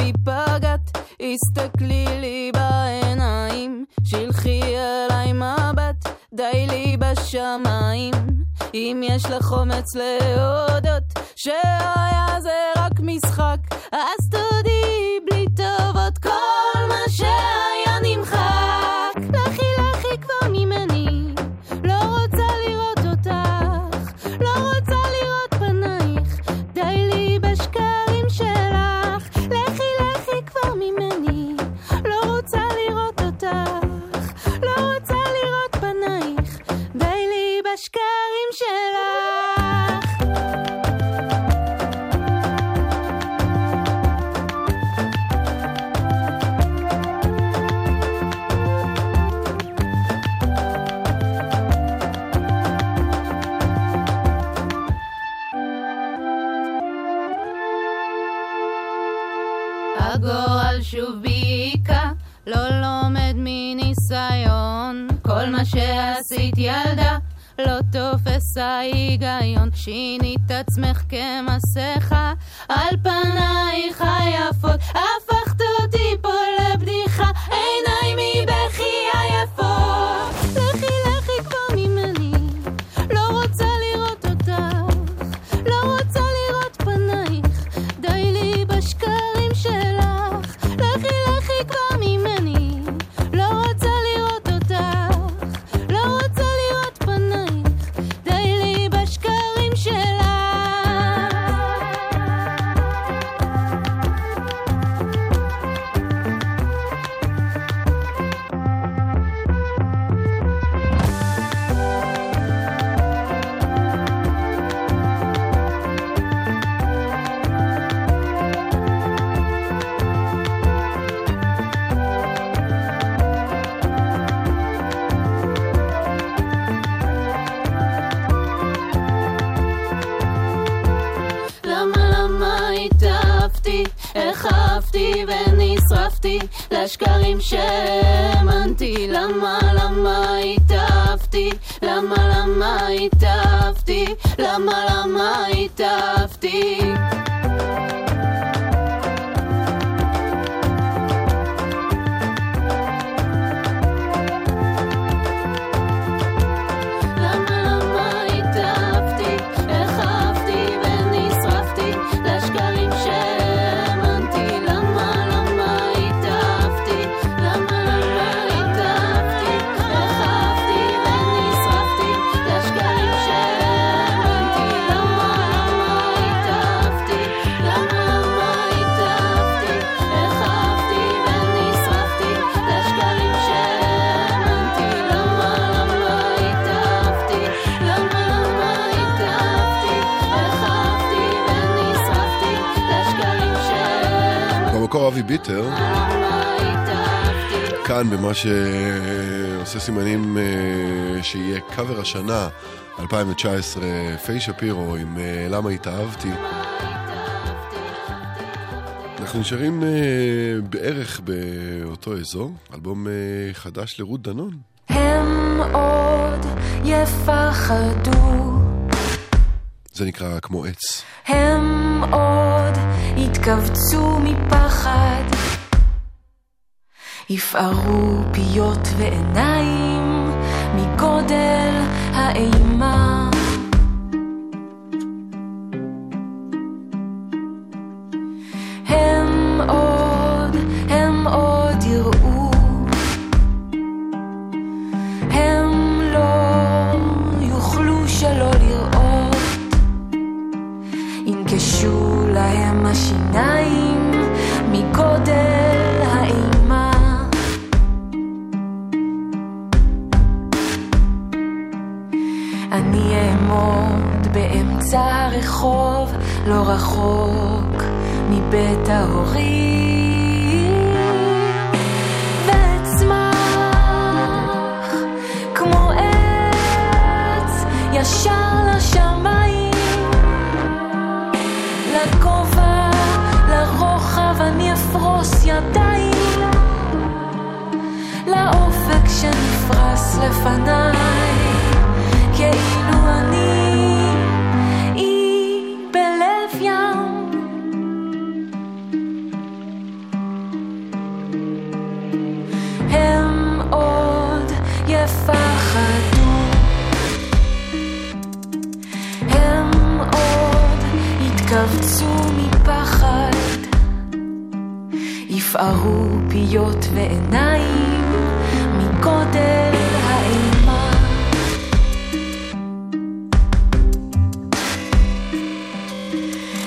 [SPEAKER 9] בי פגעת, הסתכלי לי בעיניים, שלחי אליי מבט, די לי בשמיים. אם יש לך אומץ להודות שהיה זה רק משחק, אז תודי עושה היגיון, שינית עצמך כמסכה, על פנייך היפות
[SPEAKER 1] Come on. שעושה סימנים אה, שיהיה קאבר השנה 2019, פיי שפירו עם אה, למה התאהבתי. אנחנו נשארים אה, בערך באותו אזור, אלבום חדש לרות דנון.
[SPEAKER 9] הם עוד יפחדו.
[SPEAKER 1] זה נקרא כמו עץ.
[SPEAKER 9] הם עוד יתכווצו מפחד. יפערו פיות ועיניים מגודל האימה. הם הם. הם לא שלא לראות. להם השיניים אני אעמוד באמצע הרחוב, לא רחוק מבית ההורים, ואצמח כמו עץ ישר לשמיים, לגובה, לרוחב אני אפרוס ידיים, לאופק שנפרס לפניי, יפערו פיות ועיניים מגודל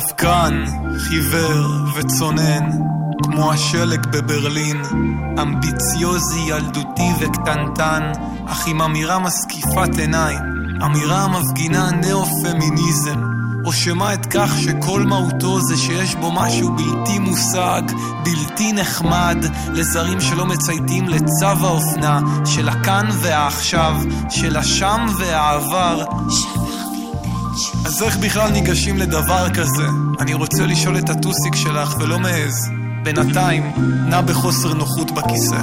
[SPEAKER 24] לבקן, חיוור וצונן, כמו השלג בברלין, אמביציוזי, ילדותי וקטנטן, אך עם אמירה משקיפת עיניים, אמירה המפגינה נאו-פמיניזם, או שמא את כך שכל מהותו זה שיש בו משהו בלתי מושג, בלתי נחמד, לזרים שלא מצייתים לצו האופנה, של הכאן והעכשיו, של השם והעבר. אז איך בכלל ניגשים לדבר כזה? אני רוצה לשאול את הטוסיק שלך ולא מעז. בינתיים, נע בחוסר נוחות בכיסא.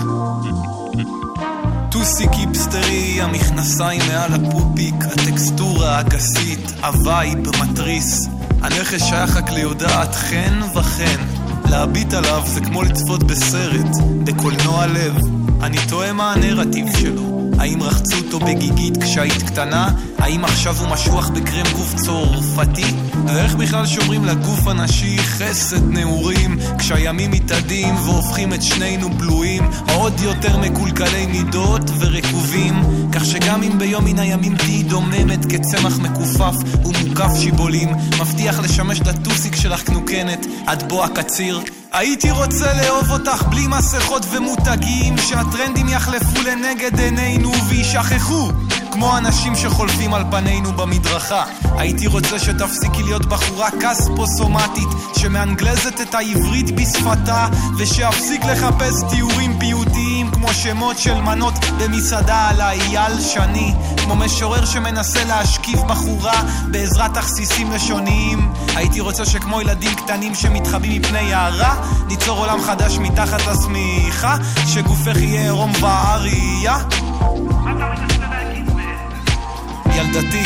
[SPEAKER 24] טוסיק היפסטרי, המכנסיים מעל הפופיק, הטקסטורה הג'ינסית, הווייב מתריס. הנכס שייך רק ליודעת חן וחן. להביט עליו זה כמו לצפות בסרט, בקולנוע לב. אני תוהה מה הנרטיב שלו. האם רחצו אותו בגיגית כשהיית קטנה? האם עכשיו הוא משוח בקרם גוף צורף? גופתי ואיך בכלל שומרים לגוף הנשי חסד נעורים כשהימים מתאדים והופכים את שנינו בלויים? עוד יותר מקולקלי מידות ורקובים כך שגם אם ביום מן הימים תהיי דוממת כצמח מכופף ומוקף שיבולים מבטיח לשמש לטוסיק שלך קנוקנת עד בוא הקציר. הייתי רוצה לאהוב אותך בלי מסכות ומותגים שהטרנדים יחלפו לנגד עינינו וישכחו כמו אנשים שחולפים על פנינו במדרכה. הייתי רוצה שתפסיקי להיות בחורה כספוסומטית שמאנגלזת את העברית בשפתה ושאפסיק לחפש תיאורים פיוטיים כמו שמות של מנות במסעדה על האייל שני כמו משורר שמנסה להשקיף בחורה בעזרת תכסיסים לשוניים. הייתי רוצה שכמו ילדים קטנים שמתחבאים מפני הערה ניצור עולם חדש מתחת לשמיכה שגופך יהיה עירום וערייה ילדתי,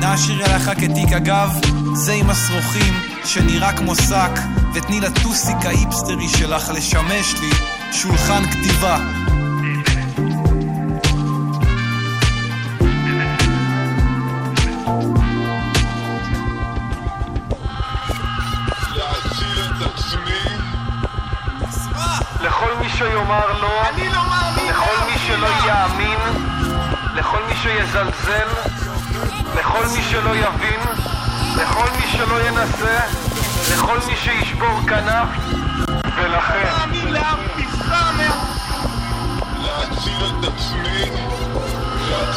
[SPEAKER 24] נא אשירי עליך כתיק אגב, זה עם השרוכים שנראה כמו שק, ותני לטוסיק האיפסטרי שלך לשמש לי שולחן כתיבה.
[SPEAKER 25] לכל מי שיאמר לא, לכל שיזלזל, לכל מי שלא יבין, לכל מי שלא ינסה, לכל מי שישבור כנף, ולכן.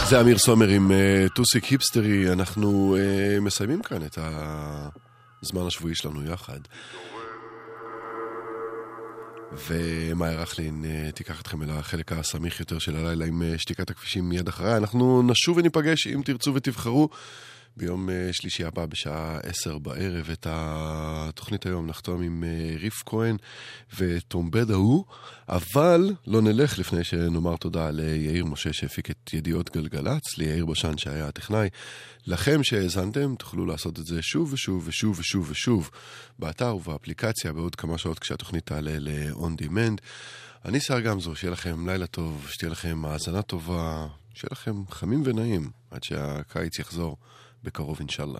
[SPEAKER 1] זה אמיר סומר עם uh, טוסיק היפסטרי, אנחנו uh, מסיימים כאן את הזמן השבועי שלנו יחד. ומאיה רכלין uh, תיקח אתכם אל החלק הסמיך יותר של הלילה עם uh, שתיקת הכבישים מיד אחריי. אנחנו נשוב וניפגש אם תרצו ותבחרו. ביום uh, שלישי הבא בשעה עשר בערב את התוכנית היום נחתום עם uh, ריף כהן וטומבד ההוא, אבל לא נלך לפני שנאמר תודה ליאיר משה שהפיק את ידיעות גלגלצ, ליאיר בשן שהיה הטכנאי. לכם שהאזנתם תוכלו לעשות את זה שוב ושוב ושוב ושוב ושוב באתר ובאפליקציה בעוד כמה שעות כשהתוכנית תעלה ל-on demand. אני שר גמזו, שיהיה לכם לילה טוב, שתהיה לכם האזנה טובה, שיהיה לכם חמים ונעים עד שהקיץ יחזור. בקרוב אינשאללה.